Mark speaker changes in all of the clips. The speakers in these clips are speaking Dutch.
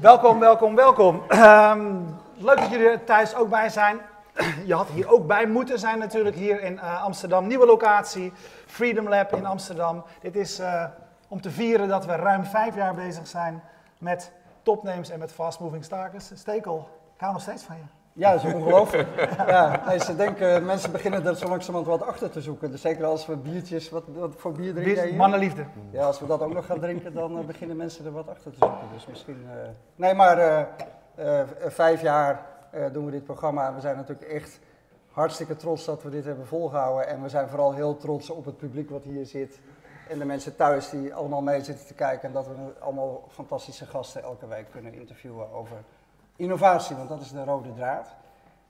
Speaker 1: Welkom, welkom, welkom. Ehm, leuk dat jullie er thuis ook bij zijn. Je had hier ook bij moeten zijn natuurlijk, hier in eh, Amsterdam. Nieuwe locatie, Freedom Lab in Amsterdam. Dit is eh, om te vieren dat we ruim vijf jaar bezig zijn met topnames en met fast moving stakers. Stekel, ik hou nog steeds van je.
Speaker 2: Ja, dat is ongelooflijk. ja, nee, ze denken, mensen beginnen er zo langzamerhand wat achter te zoeken. Dus zeker als we biertjes, wat, wat voor bier drinken
Speaker 1: Bier-
Speaker 2: hier?
Speaker 1: Mannenliefde.
Speaker 2: Ja, als we dat ook nog gaan drinken, dan eh, beginnen mensen er wat achter te zoeken. Dus misschien... eh, Nee, maar eh, vijf jaar doen we dit programma. We zijn natuurlijk echt hartstikke trots dat we dit hebben volgehouden. En we zijn vooral heel trots op het publiek wat hier zit. En de mensen thuis die allemaal mee zitten te kijken. En dat we allemaal fantastische gasten elke week kunnen interviewen over innovatie. Want dat is de rode draad.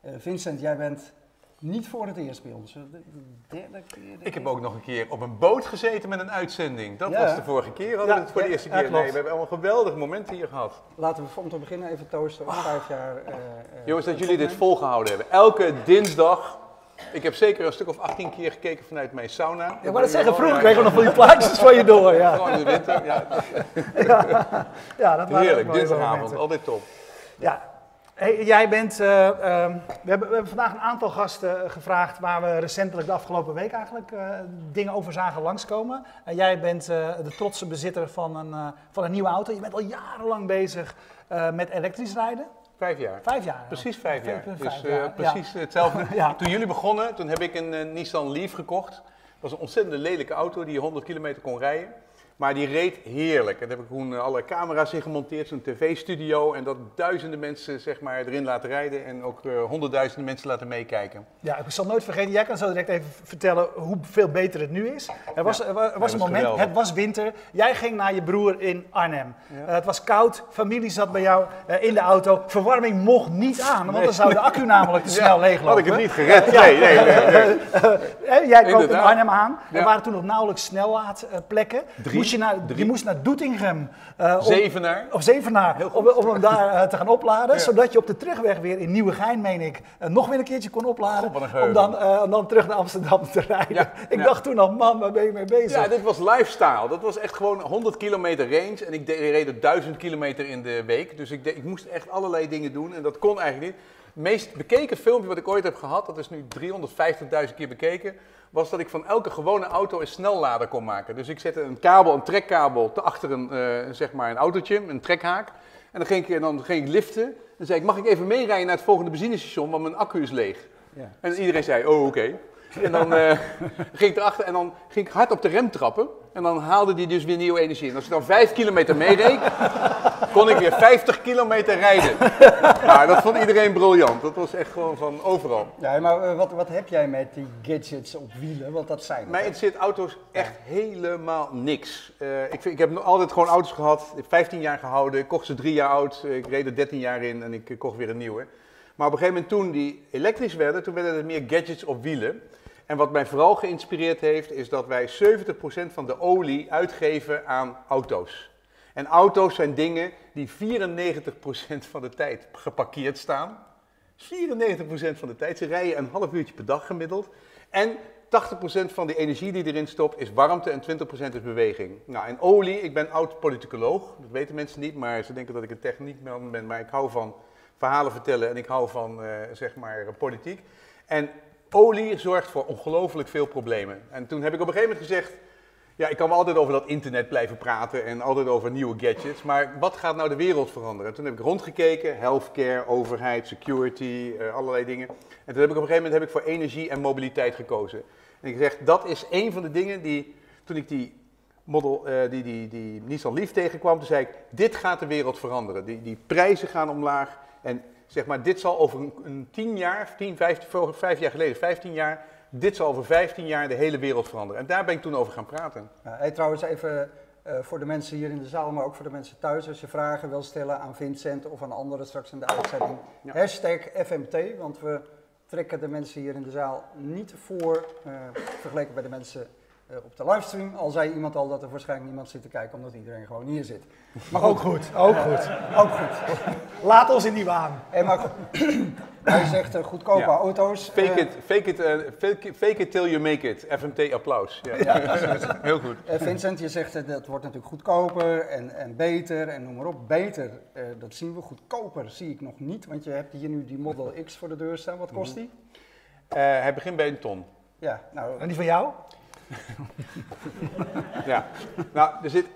Speaker 2: Eh, Vincent, jij bent niet voor het eerst bij ons. De de derde keer.
Speaker 3: Ik heb ook nog een keer op een boot gezeten met een uitzending. Dat
Speaker 2: Ja.
Speaker 3: was de vorige keer. Hadden we het voor de eerste keer? nee, we hebben allemaal geweldige momenten hier gehad.
Speaker 2: Laten we om te beginnen even toosten op vijf jaar. eh,
Speaker 3: Jongens, dat jullie dit volgehouden hebben. Elke dinsdag. Ik heb zeker een stuk of 18 keer gekeken vanuit mijn sauna.
Speaker 1: Ik wou het zeggen, vroeger kregen we nog van die plaatjes van je door. Ja,
Speaker 3: Gewoon in de winter. Ja,
Speaker 1: ja dat
Speaker 3: heerlijk. Dinsdagavond. Altijd top.
Speaker 1: Ja, hey, jij bent. eh, ehm, we, hebben, we hebben vandaag een aantal gasten eh, gevraagd waar we recentelijk de afgelopen week eigenlijk eh, dingen over zagen langskomen. En jij bent de trotse bezitter van een, van een nieuwe auto. Je bent al jarenlang bezig met elektrisch rijden.
Speaker 3: Vijf jaar.
Speaker 1: Vijf jaar.
Speaker 3: Precies vijf jaar.
Speaker 1: Vijf
Speaker 3: Dus
Speaker 1: jaar, ja.
Speaker 3: precies hetzelfde.
Speaker 1: Ja.
Speaker 3: Toen jullie begonnen, toen heb ik een Nissan Leaf gekocht. Dat was een ontzettend lelijke auto die je 100 kilometer kon rijden. Maar die reed heerlijk. En daar heb ik toen eh, alle camera's in gemonteerd, zo'n tv-studio. En dat duizenden mensen zeg maar, erin laten rijden. En ook eh, honderdduizenden mensen laten meekijken.
Speaker 1: Ja, ik zal nooit vergeten. Jij kan zo direct even vertellen hoeveel beter het nu is. Er was, er wa- er was een moment,
Speaker 3: geweldig.
Speaker 1: het was winter. Jij ging naar je broer in Arnhem. Eh, het was koud, familie zat bij jou in de auto. Verwarming mocht niet aan, want dan zou de accu namelijk te snel leeglopen.
Speaker 3: Had ik het niet gered? Nee, nee, nee. nee.
Speaker 1: Jij kwam in. Arnhem aan. Er waren toen nog nauwelijks snellaadplekken.
Speaker 3: Drie.
Speaker 1: Moest je, naar, je moest naar Doetinchem. eh, om-
Speaker 3: Zevenaar.
Speaker 1: Of Zevenaar, om, om hem daar eh, te gaan opladen.
Speaker 3: Ja.
Speaker 1: Zodat je op de terugweg weer in Nieuwegein, meen ik, eh, nog weer een keertje kon opladen.
Speaker 3: God,
Speaker 1: om, dan, om dan terug naar Amsterdam te rijden.
Speaker 3: Ja,
Speaker 1: Ik
Speaker 3: ja.
Speaker 1: dacht toen al, man, waar ben je mee bezig?
Speaker 3: Ja, dit was lifestyle. Dat was echt gewoon 100 kilometer range. En ik reed er 1000 kilometer in de week. Dus ik, ik moest echt allerlei dingen doen. En dat kon eigenlijk niet. Het meest bekeken filmpje wat ik ooit heb gehad, dat is nu 350.000 keer bekeken, was dat ik van elke gewone auto een snellader kon maken. Dus ik zette een kabel, een trekkabel, te achter een, eh, zeg maar een autootje, een trekhaak. En dan ging ik, en dan ging ik liften. Dan zei ik, mag ik even meerijden naar het volgende benzinestation, want mijn accu is leeg.
Speaker 2: Ja.
Speaker 3: En iedereen zei, oh oké. En dan eh, ging ik erachter en dan ging ik hard op de rem trappen. En dan haalde die dus weer nieuwe energie. En als ik dan 5 kilometer meereed, kon ik weer 50 kilometer rijden. Nou, dat vond iedereen briljant. Dat was echt gewoon van overal.
Speaker 2: Ja, maar eh, wat, wat heb jij met die gadgets op wielen? Want dat zijn het,
Speaker 3: Mij
Speaker 2: hè?
Speaker 3: interesseert auto's echt helemaal niks. Eh, ik, vind, ik heb nog altijd gewoon auto's gehad. Ik heb 15 jaar gehouden. Ik kocht ze drie jaar oud. Ik reed er 13 jaar in en ik kocht weer een nieuwe. Maar op een gegeven moment toen die elektrisch werden, toen werden er meer gadgets op wielen. En wat mij vooral geïnspireerd heeft, is dat wij 70% van de olie uitgeven aan auto's. En auto's zijn dingen die 94% van de tijd geparkeerd staan. 94% van de tijd. Ze rijden een half uurtje per dag gemiddeld. En 80% van de energie die erin stopt is warmte en 20% is beweging. Nou, en olie, ik ben oud politicoloog. Dat weten mensen niet, maar ze denken dat ik een techniekman ben. Maar ik hou van verhalen vertellen en ik hou van, eh, zeg maar, politiek. En olie zorgt voor ongelooflijk veel problemen. En toen heb ik op een gegeven moment gezegd... Ja, ik kan wel altijd over dat internet blijven praten en altijd over nieuwe gadgets. Maar wat gaat nou de wereld veranderen? En toen heb ik rondgekeken, healthcare, overheid, security, eh, allerlei dingen. En toen heb ik op een gegeven moment heb ik voor energie en mobiliteit gekozen. En ik zeg, dat is een van de dingen die, toen ik die, model, eh, die, die, die Nissan Leaf tegenkwam, toen zei ik, dit gaat de wereld veranderen. Die, die prijzen gaan omlaag en zeg maar, dit zal over een, tien jaar, tien, vijftien, voor- vijf jaar geleden, 15 jaar, dit zal over 15 jaar de hele wereld veranderen. En daar ben ik toen over gaan praten.
Speaker 2: Ja, hey, trouwens, even eh, voor de mensen hier in de zaal, maar ook voor de mensen thuis. Als je vragen wil stellen aan Vincent of aan anderen straks in de uitzending.
Speaker 3: Ja.
Speaker 2: Hashtag FMT, want we trekken de mensen hier in de zaal niet voor, eh, vergeleken bij de mensen eh, op de livestream. Al zei iemand al dat er waarschijnlijk niemand zit te kijken, omdat iedereen gewoon hier zit. Maar
Speaker 1: Ook goed, ook goed.
Speaker 2: ook goed.
Speaker 1: Laat ons in die waan.
Speaker 2: Hey, maar goed, hij zegt eh, goedkope
Speaker 3: Ja.
Speaker 2: auto's.
Speaker 3: Fake
Speaker 2: Eh,
Speaker 3: it, fake, it, eh, fake, it, fake it till you make it. FMT applaus. Ja. Heel goed.
Speaker 2: eh, Vincent, je zegt dat het wordt natuurlijk goedkoper en, en beter en noem maar op. Beter, eh, dat zien we. Goedkoper zie ik nog niet, want je hebt hier nu die Model X voor de deur staan. Wat kost die?
Speaker 3: Eh, hij begint bij een ton.
Speaker 2: Ja, nou,
Speaker 1: En die van jou?
Speaker 3: Ja. Nou, er zit.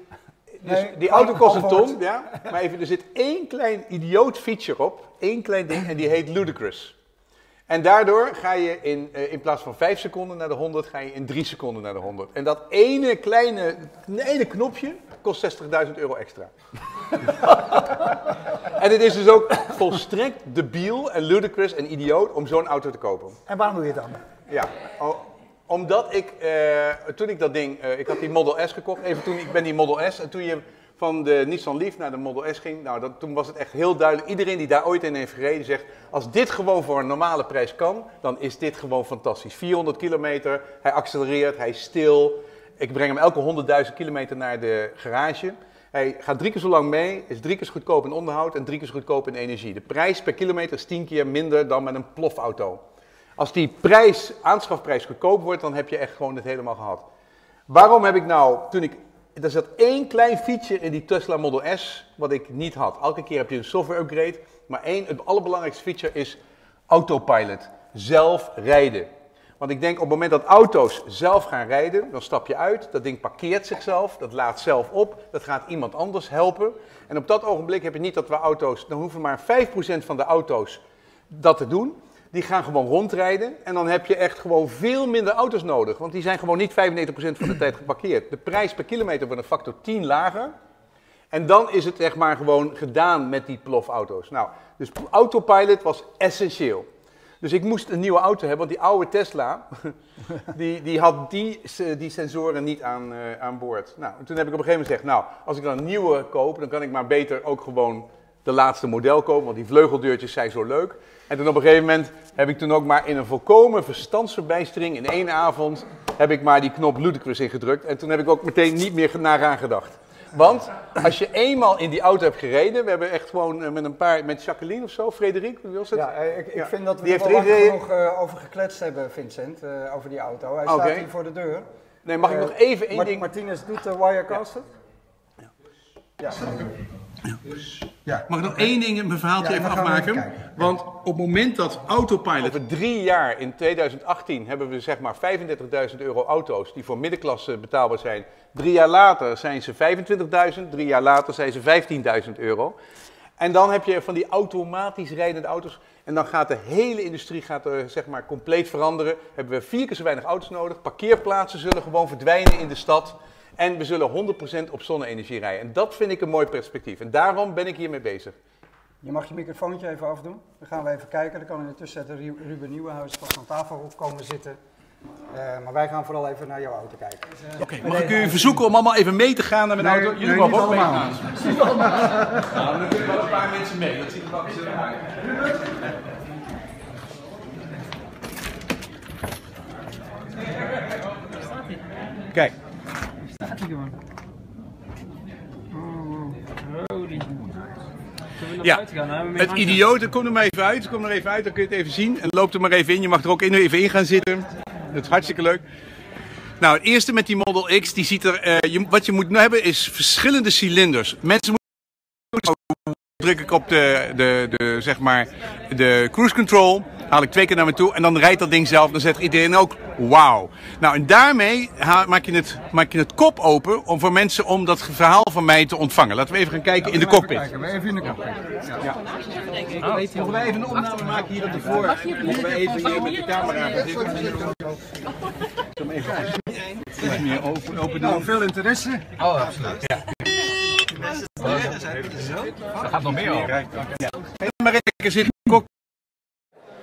Speaker 3: Dus
Speaker 2: Nee,
Speaker 3: die auto kost een ton, ja. Maar even, er zit één klein idioot feature op. één klein ding en die heet Ludicrous. En daardoor ga je in, eh, in plaats van 5 seconden naar de 100, ga je in 3 seconden naar de 100. En dat ene kleine ene knopje kost 60.000 euro extra. en het is dus ook volstrekt debiel en ludicrous en idioot om zo'n auto te kopen.
Speaker 1: En waarom doe je het dan?
Speaker 3: Ja, o- omdat ik, eh, toen ik dat ding, eh, ik had die Model S gekocht, even toen, ik ben die Model S, en toen je van de Nissan Leaf naar de Model S ging, nou, dat, toen was het echt heel duidelijk, iedereen die daar ooit in heeft gereden zegt, als dit gewoon voor een normale prijs kan, dan is dit gewoon fantastisch. 400 kilometer, hij accelereert, hij is stil, ik breng hem elke 100.000 kilometer naar de garage. Hij gaat drie keer zo lang mee, is drie keer zo goedkoop in onderhoud en drie keer zo goedkoop in energie. De prijs per kilometer is tien keer minder dan met een plofauto. Als die prijs, aanschafprijs goedkoop wordt, dan heb je echt gewoon het helemaal gehad. Waarom heb ik nou, toen ik, er zat één klein feature in die Tesla Model S, wat ik niet had. Elke keer heb je een software upgrade, maar één, het allerbelangrijkste feature is autopilot. Zelf rijden. Want ik denk op het moment dat auto's zelf gaan rijden, dan stap je uit, dat ding parkeert zichzelf, dat laat zelf op, dat gaat iemand anders helpen. En op dat ogenblik heb je niet dat we auto's, dan hoeven maar 5% van de auto's dat te doen. Die gaan gewoon rondrijden en dan heb je echt gewoon veel minder auto's nodig. Want die zijn gewoon niet 95% van de tijd geparkeerd. De prijs per kilometer wordt een factor 10 lager. En dan is het echt maar gewoon gedaan met die plofauto's. Nou, dus autopilot was essentieel. Dus ik moest een nieuwe auto hebben, want die oude Tesla, die, die had die, die sensoren niet aan, eh, aan boord. Nou, en toen heb ik op een gegeven moment gezegd, nou, als ik dan een nieuwe koop, dan kan ik maar beter ook gewoon de laatste model kopen, want die vleugeldeurtjes zijn zo leuk. En toen op een gegeven moment heb ik toen ook maar in een volkomen verstandsverbijstering in één avond, heb ik maar die knop Ludicrous ingedrukt. En toen heb ik ook meteen niet meer naar aan gedacht. Want als je eenmaal in die auto hebt gereden, we hebben echt gewoon eh, met een paar, met Jacqueline of zo, Frederik, wie was het?
Speaker 2: ja, eh, ik, ik
Speaker 3: Ja.
Speaker 2: vind dat we
Speaker 3: Die
Speaker 2: er wel genoeg eh, over gekletst hebben, Vincent, over die auto. Hij staat hier voor de deur.
Speaker 3: Nee, mag ik nog even één
Speaker 2: Mart-
Speaker 3: ding...
Speaker 2: Martinez doet de Wirecaster.
Speaker 3: Mag ik nog één ding, mijn verhaaltje
Speaker 2: Ja,
Speaker 3: even afmaken?
Speaker 2: even.
Speaker 3: Want op het moment dat autopilot... Over drie jaar, in 2018, hebben we zeg maar 35.000 euro auto's die voor middenklasse betaalbaar zijn. Drie jaar later zijn ze 25.000, drie jaar later zijn ze 15.000 euro. En dan heb je van die automatisch rijdende auto's. En dan gaat de hele industrie gaat er, zeg maar, compleet veranderen. Hebben we vier keer zo weinig auto's nodig. Parkeerplaatsen zullen gewoon verdwijnen in de stad. En we zullen 100% op zonne-energie rijden. En dat vind ik een mooi perspectief. En daarom ben ik hiermee bezig.
Speaker 2: Je mag je microfoontje even afdoen. Dan gaan we even kijken. Dan kan in de tussentijd Ru- Ruben Nieuwenhuis vast aan tafel komen zitten. Eh, maar wij gaan vooral even naar jouw auto kijken.
Speaker 3: Oké, mag ik u verzoeken om allemaal even mee te gaan naar mijn
Speaker 2: Nee,
Speaker 3: auto?
Speaker 2: nee,
Speaker 3: mogen ook
Speaker 2: allemaal.
Speaker 3: meegaan. Nou, dan kunnen wel een paar mensen mee. Dat ziet er wel gezellig uit. Kijk, Ja, het idiote, kom er maar even uit. Kom er even uit, dan kun je het even zien. En loop er maar even in. Je mag er ook in- even in gaan zitten. Dat is hartstikke leuk. Nou, het eerste met die Model X, die ziet er, eh, je, wat je moet hebben is verschillende cilinders. Mensen moeten druk ik op de, de, de, zeg maar, de cruise control, haal ik twee keer naar me toe en dan rijdt dat ding zelf. Dan zegt iedereen ook, wauw. Nou, en daarmee maak je, het, maak je het kop open om voor mensen om dat verhaal van mij te ontvangen. Laten we even gaan kijken in de cockpit.
Speaker 2: Kijken we even in de cockpit.
Speaker 3: Mogen wij even een opname maken hier op de voor? Mogen wij even hier met de camera gaan zitten? Even meer open.
Speaker 2: Nou, veel interesse.
Speaker 3: Maar ik zit kok.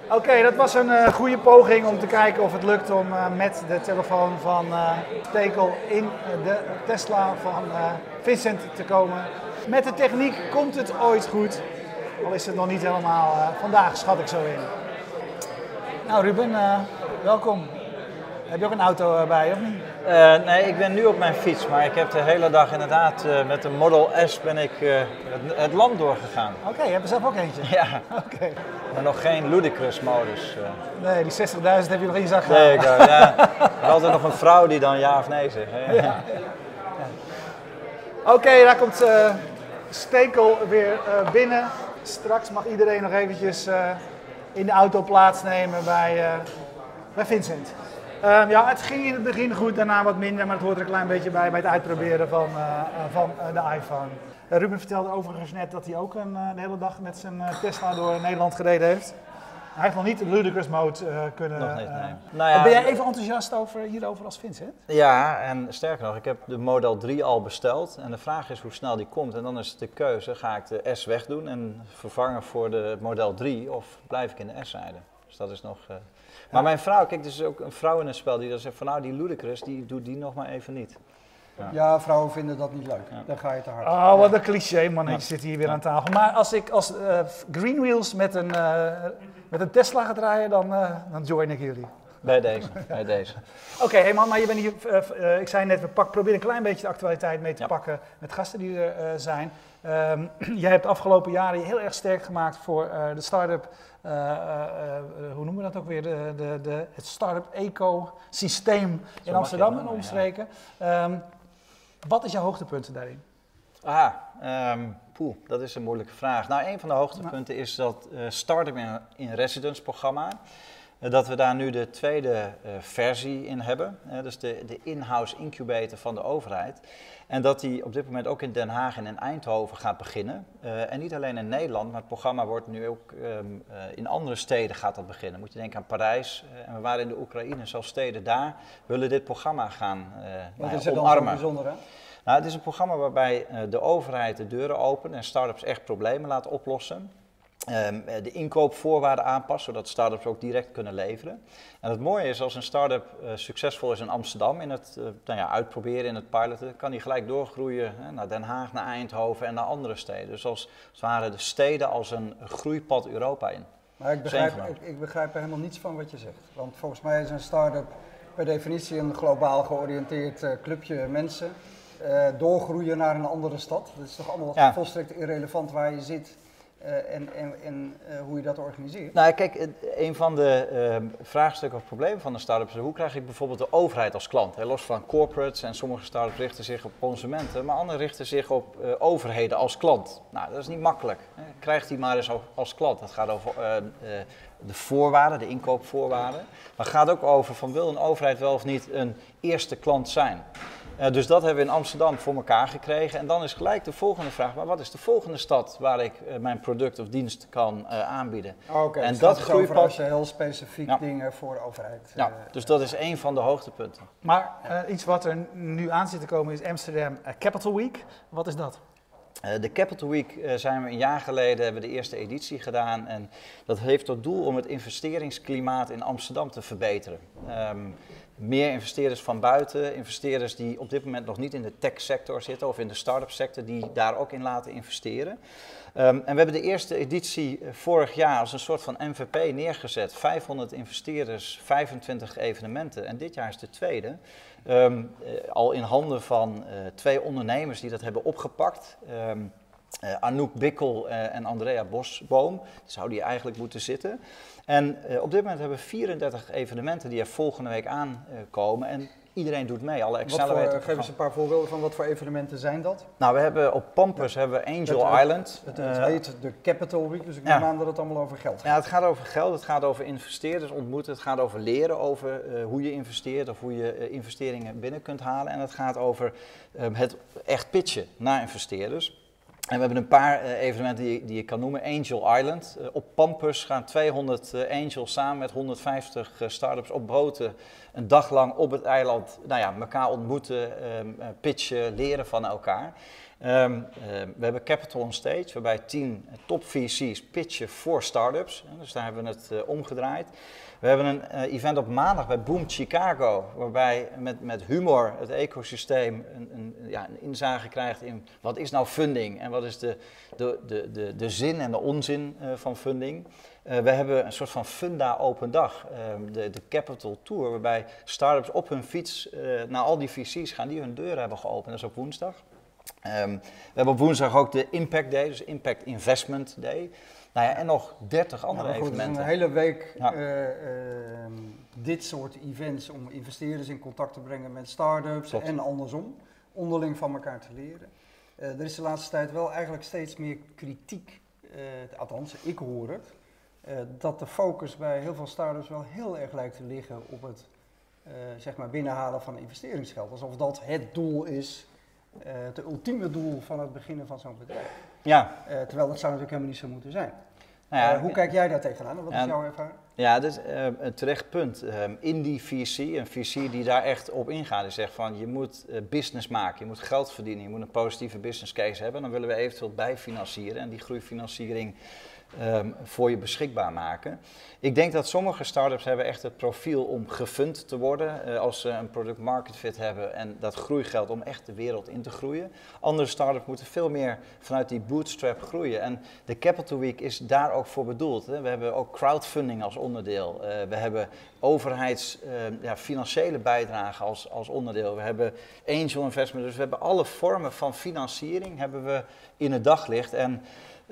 Speaker 1: Oké, dat was een eh, goede poging om te kijken of het lukt om eh, met de telefoon van eh Tekel in de Tesla van Vincent te komen. Met de techniek komt het ooit goed, al is het nog niet helemaal vandaag, schat ik zo in. Nou Ruben, welkom. Heb je ook een auto eh, bij, of niet?
Speaker 4: Eh, nee, ik ben nu op mijn fiets, maar ik heb de hele dag inderdaad eh, met de Model S ben ik het, het land doorgegaan.
Speaker 1: Oké, je hebt er zelf ook eentje.
Speaker 4: Ja,
Speaker 1: Oké.
Speaker 4: maar nog geen ludicrous modus.
Speaker 1: Nee, die 60.000 heb je nog in je zak gehad.
Speaker 4: Nee, ja, er altijd nog een vrouw die dan ja of nee zegt. hè.
Speaker 1: Oké, daar komt Stekel weer binnen. Straks mag iedereen nog eventjes in de auto plaatsnemen bij, bij Vincent. Ehm, ja, het ging in het begin goed, daarna wat minder, maar het hoort er een klein beetje bij bij het uitproberen van, eh, eh, van eh, de iPhone. Ruben vertelde overigens net dat hij ook een, de hele dag met zijn Tesla door Nederland gereden heeft. Hij heeft nog niet ludicrous mode kunnen.
Speaker 4: Nog niet, nee. Nou ja,
Speaker 1: ben jij even enthousiast over, hierover als Vincent?
Speaker 4: Ja, en sterker nog, ik heb de Model 3 al besteld. En de vraag is hoe snel die komt. En dan is de keuze, ga ik de S wegdoen en vervangen voor de Model 3 of blijf ik in de S rijden? Dus dat is nog... eh, Maar mijn vrouw, kijk, er is ook een vrouw in het spel die dan zegt van nou, die ludicrous, die doet die nog maar even niet.
Speaker 2: Ja, vrouwen vinden dat niet leuk. Dan ga je te hard.
Speaker 1: Oh, wat een cliché, man. Ik zit hier weer aan tafel. Maar als ik als eh, Green Wheels met een, eh, met een Tesla ga draaien, dan, eh, dan join ik jullie.
Speaker 4: Bij deze, bij deze.
Speaker 1: Oké, hey man, maar je bent hier, ik zei net, we pak, proberen een klein beetje de actualiteit mee te
Speaker 4: Ja.
Speaker 1: pakken met gasten die er eh, zijn. Ehm, jij hebt de afgelopen jaren je heel erg sterk gemaakt voor eh, de start-up, eh, eh, hoe noemen we dat ook weer, de, de, de, het start-up ecosysteem in Amsterdam en
Speaker 4: ja.
Speaker 1: omstreken. Ehm, wat is jouw hoogtepunt daarin?
Speaker 4: Ah, ehm poeh, dat is een moeilijke vraag. Nou, een van de hoogtepunten is dat Startup in, in Residence programma, dat we daar nu de tweede eh, versie in hebben. Eh, dus de, de in-house incubator van de overheid. En dat die op dit moment ook in Den Haag en in Eindhoven gaat beginnen. Eh, en niet alleen in Nederland, maar het programma wordt nu ook ehm, eh, in andere steden gaat dat beginnen. Moet je denken aan Parijs. eh, en we waren in de Oekraïne, zelfs steden daar willen dit programma gaan eh, nou
Speaker 2: Wat is dan zo
Speaker 4: omarmen.
Speaker 2: bijzonder aan?
Speaker 4: Nou, het is een programma waarbij eh, de overheid de deuren opent en start-ups echt problemen laat oplossen. Ehm, eh, de inkoopvoorwaarden aanpast, zodat start-ups ook direct kunnen leveren. En het mooie is, als een start-up eh, succesvol is in Amsterdam, in het eh, nou ja, uitproberen, in het piloten, kan die gelijk doorgroeien hè, naar Den Haag, naar Eindhoven en naar andere steden. Dus als, het ware de steden als een groeipad Europa in.
Speaker 2: Maar ik begrijp, ik, ik begrijp er helemaal niets van wat je zegt. Want volgens mij is een start-up per definitie een globaal georiënteerd clubje mensen. doorgroeien naar een andere stad. Dat is toch allemaal
Speaker 4: Ja.
Speaker 2: volstrekt irrelevant waar je zit eh, en, en, en eh, hoe je dat organiseert.
Speaker 4: Nou, kijk, een van de ehm, vraagstukken of problemen van de start-ups is hoe krijg ik bijvoorbeeld de overheid als klant? Hè? Los van corporates en sommige start-ups richten zich op consumenten, maar anderen richten zich op eh, overheden als klant. Nou, dat is niet makkelijk. Hè? Krijg die maar eens als, klant. Het gaat over de voorwaarden, de inkoopvoorwaarden. Maar het gaat ook over van wil een overheid wel of niet een eerste klant zijn? Eh, dus dat hebben we in Amsterdam voor elkaar gekregen. En dan is gelijk de volgende vraag, maar wat is de volgende stad waar ik eh, mijn product of dienst kan eh, aanbieden?
Speaker 2: Oké,
Speaker 4: en
Speaker 2: dus
Speaker 4: dat groeipad-
Speaker 2: als je heel specifiek
Speaker 4: Ja.
Speaker 2: dingen voor de overheid.
Speaker 4: Ja, dus dat is een van de hoogtepunten.
Speaker 1: Maar eh, iets wat er nu aan zit te komen is Amsterdam Capital Week. Wat is dat?
Speaker 4: Eh, de Capital Week eh, zijn we een jaar geleden, hebben we de eerste editie gedaan. En dat heeft tot doel om het investeringsklimaat in Amsterdam te verbeteren. Ehm, meer investeerders van buiten, investeerders die op dit moment nog niet in de tech-sector zitten of in de start-up sector, die daar ook in laten investeren. Ehm, en we hebben de eerste editie eh, vorig jaar als een soort van MVP neergezet. 500 investeerders, 25 evenementen. En dit jaar is de tweede. Ehm, eh, al in handen van eh, twee ondernemers die dat hebben opgepakt. Ehm, eh, Anouk Bikkel eh, en Andrea Bosboom. Die zouden hier eigenlijk moeten zitten. En eh, op dit moment hebben we 34 evenementen die er volgende week aankomen. en iedereen doet mee, alle
Speaker 2: voor, eh, geef eens een paar voorbeelden van wat voor evenementen zijn dat?
Speaker 4: Nou, we hebben op Pampus hebben we Angel
Speaker 2: Het- het-
Speaker 4: Island.
Speaker 2: Het, het heet de Capital Week, dus ik
Speaker 4: ja.
Speaker 2: neem aan dat het allemaal over geld gaat.
Speaker 4: Ja, het gaat over geld, het gaat over investeerders ontmoeten, het gaat over leren over hoe je investeert of hoe je investeringen binnen kunt halen. En het gaat over het echt pitchen naar investeerders. En we hebben een paar eh, evenementen die, die ik kan noemen. Angel Island. Eh, op Pampus gaan 200 eh, angels samen met 150 eh, start-ups op boten een dag lang op het eiland nou ja, elkaar ontmoeten, ehm, eh, pitchen, leren van elkaar. Ehm, eh, we hebben Capital on Stage, waarbij tien top VC's pitchen voor startups. Dus daar hebben we het eh, omgedraaid. We hebben een eh, event op maandag bij Boom Chicago, waarbij met, met humor het ecosysteem een, een, ja, een inzage krijgt in wat is nou funding en wat is de, de, de, de, zin en de onzin uh, van funding. We hebben een soort van funda open dag, ehm, de, de Capital Tour, waarbij startups op hun fiets naar al die VC's gaan die hun deuren hebben geopend. Dat is op woensdag. Um, we hebben op woensdag ook de Impact Day, dus Impact Investment Day. Nou ja, en nog 30 andere
Speaker 2: goed,
Speaker 4: evenementen.
Speaker 2: een hele week ja. uh, uh, dit soort events om investeerders in contact te brengen met start-ups en andersom. Onderling van elkaar te leren. Uh, er is de laatste tijd wel eigenlijk steeds meer kritiek, althans ik hoor het, dat de focus bij heel veel start-ups wel heel erg lijkt te liggen op het zeg maar binnenhalen van investeringsgeld. Alsof dat het doel is het ultieme doel van het beginnen van zo'n bedrijf.
Speaker 4: Ja.
Speaker 2: Uh, terwijl dat zou natuurlijk helemaal niet zo moeten zijn. Nou ja, uh, hoe kijk jij daar tegenaan? Wat is jouw ervaring?
Speaker 4: Ja, dat is een terecht punt. in die VC, een VC die daar echt op ingaat, die zegt van je moet business maken, je moet geld verdienen, je moet een positieve business case hebben. Dan willen we eventueel bijfinancieren en die groeifinanciering um, voor je beschikbaar maken. Ik denk dat sommige startups hebben echt het profiel om gefund te worden uh, als ze een product market fit hebben en dat groeigeld om echt de wereld in te groeien. Andere startups moeten veel meer vanuit die bootstrap groeien en de Capital Week is daar ook voor bedoeld. Hè. We hebben ook crowdfunding als onderdeel. Uh, we hebben overheids uh, ja, financiële bijdrage als, als onderdeel. We hebben angel investment, dus we hebben alle vormen van financiering hebben we in het daglicht en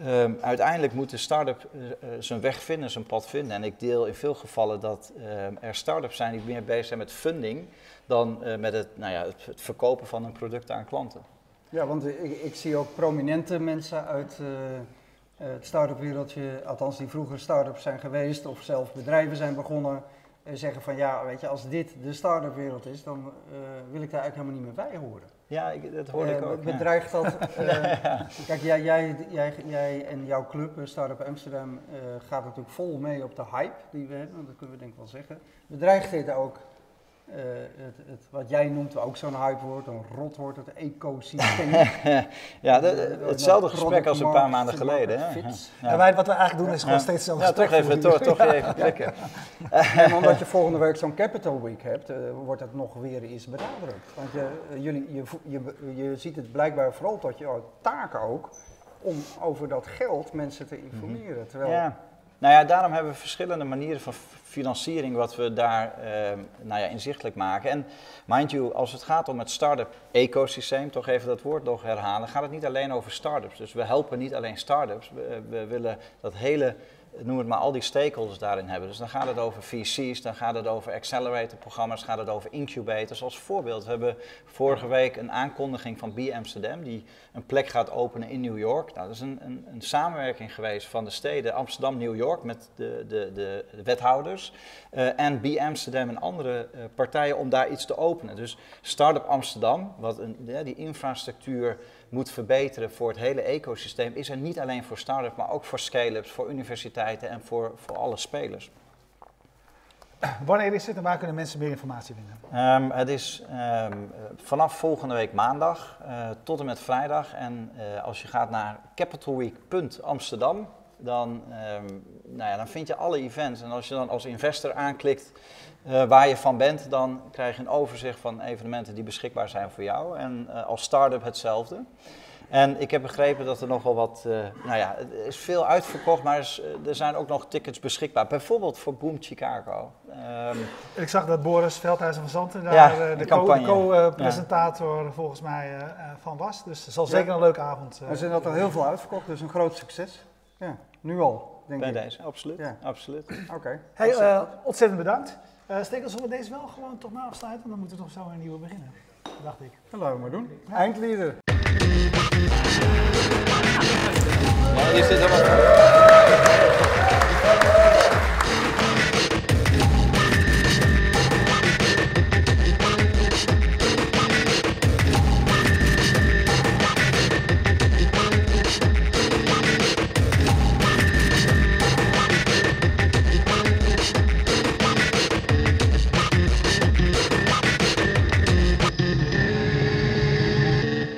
Speaker 4: Um, uiteindelijk moet de start-up uh, zijn weg vinden, zijn pad vinden. En ik deel in veel gevallen dat uh, er start-ups zijn die meer bezig zijn met funding dan uh, met het, nou ja, het, verkopen van een product aan klanten.
Speaker 2: Ja, want ik, ik zie ook prominente mensen uit het start-up wereldje, althans die vroeger start-ups zijn geweest of zelf bedrijven zijn begonnen, zeggen van ja, weet je, als dit de start-up wereld is, dan wil ik daar eigenlijk helemaal niet meer bij horen.
Speaker 4: Ja, ik, dat hoorde uh, ik ook.
Speaker 2: Bedreigt ja. dat? Uh, ja. Kijk, jij, jij, jij, jij, en jouw club, Startup Amsterdam, uh, gaat natuurlijk vol mee op de hype die we hebben. Dat kunnen we denk ik wel zeggen. Bedreigt dit ook het, het, wat jij noemt ook zo'n hype woord, een rot woord, het ecosysteem.
Speaker 4: ja, de, hetzelfde gesprek als een paar maanden geleden. Hè?
Speaker 1: Ja. En wij, wat we eigenlijk doen is gewoon steeds hetzelfde
Speaker 4: ja, toch even, toch, toch even
Speaker 2: en omdat je volgende week zo'n Capital Week hebt, uh, wordt het nog weer eens benadrukt. Want je, uh, jullie, je, je, je ziet het blijkbaar vooral tot je taken ook, om over dat geld mensen te informeren. Mm -hmm. Terwijl
Speaker 4: ja. Nou ja, daarom hebben we verschillende manieren van financiering wat we daar uh, nou ja, inzichtelijk maken. En mind you, als het gaat om het start-up ecosysteem, toch even dat woord nog herhalen, gaat het niet alleen over start-ups. Dus we helpen niet alleen start-ups, we, we willen dat hele noem het maar, al die stakeholders daarin hebben. Dus dan gaat het over VC's, dan gaat het over accelerator-programma's, gaat het over incubators. Als voorbeeld, we hebben vorige week een aankondiging van B Amsterdam, die een plek gaat openen in New York. Nou, dat is een, een, een samenwerking geweest van de steden Amsterdam, New York met de, de, de, de wethouders uh, en B Amsterdam en andere uh, partijen om daar iets te openen. Dus Startup Amsterdam, wat een, die infrastructuur moet verbeteren voor het hele ecosysteem, is er niet alleen voor start-ups, maar ook voor scale-ups, voor universiteiten en voor, voor alle spelers.
Speaker 1: Wanneer is het en waar kunnen mensen meer informatie vinden?
Speaker 4: Um, het is um, vanaf volgende week maandag uh, tot en met vrijdag. En uh, als je gaat naar capitalweek.amsterdam, dan, um, nou ja, dan vind je alle events. En als je dan als investor aanklikt uh, waar je van bent, dan krijg je een overzicht van evenementen die beschikbaar zijn voor jou. En uh, als start-up hetzelfde. En ik heb begrepen dat er nog wel wat, uh, nou ja, er is veel uitverkocht, maar er, is, er, zijn ook nog tickets beschikbaar. Bijvoorbeeld voor Boom Chicago.
Speaker 1: Um, ik zag dat Boris Veldhuizen van Zanten daar ja, de co-presentator co ja. volgens mij uh, van was. Dus het zal zeker een leuke avond
Speaker 2: zijn. Er zijn al heel veel uitverkocht, dus een groot succes. Ja, nu al, denk
Speaker 4: Bij
Speaker 2: ik.
Speaker 4: deze, absoluut. absoluut.
Speaker 2: Oké. Okay.
Speaker 1: Hey, ontzettend bedankt. Uh, Stekels, zullen we deze wel gewoon toch na afsluiten? Want dan moeten we toch zo een nieuwe beginnen. Dacht ik.
Speaker 2: Dat laten we maar doen. Ja. Eindlieder.
Speaker 4: Ja.